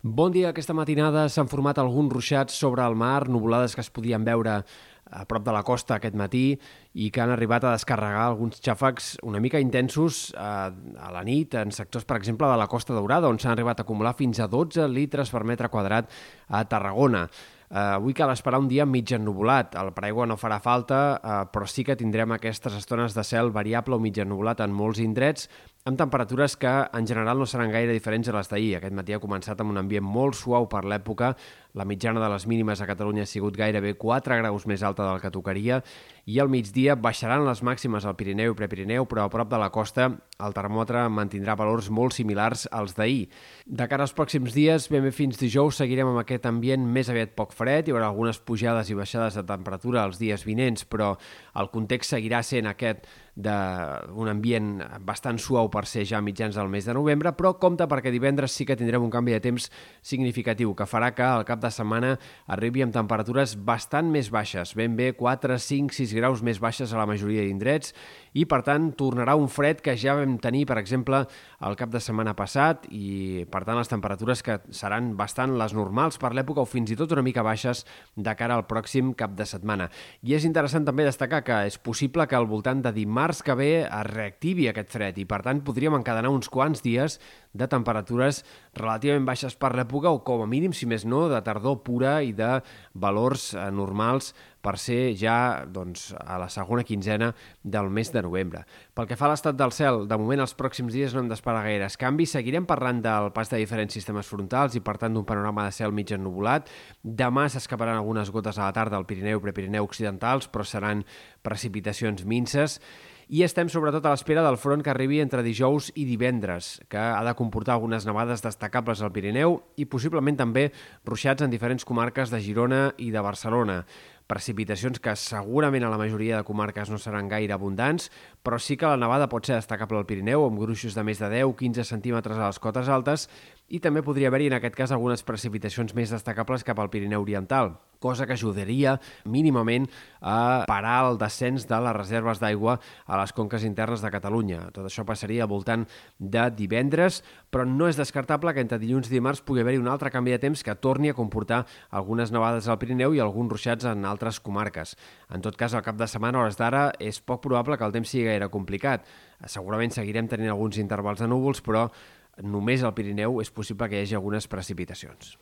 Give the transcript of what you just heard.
Bon dia. Aquesta matinada s'han format alguns ruixats sobre el mar, nuvolades que es podien veure a prop de la costa aquest matí i que han arribat a descarregar alguns xàfecs una mica intensos eh, a la nit en sectors, per exemple, de la Costa Daurada, on s'han arribat a acumular fins a 12 litres per metre quadrat a Tarragona. Uh, avui cal esperar un dia mig ennubulat. El paraigua no farà falta, uh, però sí que tindrem aquestes estones de cel variable o mig ennubulat en molts indrets, amb temperatures que en general no seran gaire diferents a les d'ahir. Aquest matí ha començat amb un ambient molt suau per l'època. La mitjana de les mínimes a Catalunya ha sigut gairebé 4 graus més alta del que tocaria i al migdia baixaran les màximes al Pirineu i Prepirineu, però a prop de la costa el termòmetre mantindrà valors molt similars als d'ahir. De cara als pròxims dies, ben bé fins dijous, seguirem amb aquest ambient més aviat poc fred, hi haurà algunes pujades i baixades de temperatura els dies vinents, però el context seguirà sent aquest d'un ambient bastant suau per ser ja mitjans del mes de novembre, però compta perquè divendres sí que tindrem un canvi de temps significatiu que farà que al cap de setmana arribi amb temperatures bastant més baixes, ben bé 4, 5, 6 graus més baixes a la majoria d'indrets i per tant tornarà un fred que ja vam tenir, per exemple, el cap de setmana passat i per tant les temperatures que seran bastant les normals per l'època o fins i tot una mica baixes de cara al pròxim cap de setmana. I és interessant també destacar que és possible que al voltant de dimarts març que ve es reactivi aquest fred i, per tant, podríem encadenar uns quants dies de temperatures relativament baixes per l'època o, com a mínim, si més no, de tardor pura i de valors eh, normals per ser ja doncs, a la segona quinzena del mes de novembre. Pel que fa a l'estat del cel, de moment els pròxims dies no hem d'esperar gaires canvis. Seguirem parlant del pas de diferents sistemes frontals i, per tant, d'un panorama de cel mig ennubulat. Demà s'escaparan algunes gotes a la tarda al Pirineu i Prepirineu occidentals, però seran precipitacions minces i estem sobretot a l'espera del front que arribi entre dijous i divendres, que ha de comportar algunes nevades destacables al Pirineu i possiblement també ruixats en diferents comarques de Girona i de Barcelona. Precipitacions que segurament a la majoria de comarques no seran gaire abundants, però sí que la nevada pot ser destacable al Pirineu, amb gruixos de més de 10-15 centímetres a les cotes altes, i també podria haver-hi en aquest cas algunes precipitacions més destacables cap al Pirineu Oriental, cosa que ajudaria mínimament a parar el descens de les reserves d'aigua a les conques internes de Catalunya. Tot això passaria al voltant de divendres, però no és descartable que entre dilluns i dimarts pugui haver-hi un altre canvi de temps que torni a comportar algunes nevades al Pirineu i alguns ruixats en altres comarques. En tot cas, al cap de setmana, hores d'ara, és poc probable que el temps sigui gaire complicat. Segurament seguirem tenint alguns intervals de núvols, però només al Pirineu és possible que hi hagi algunes precipitacions.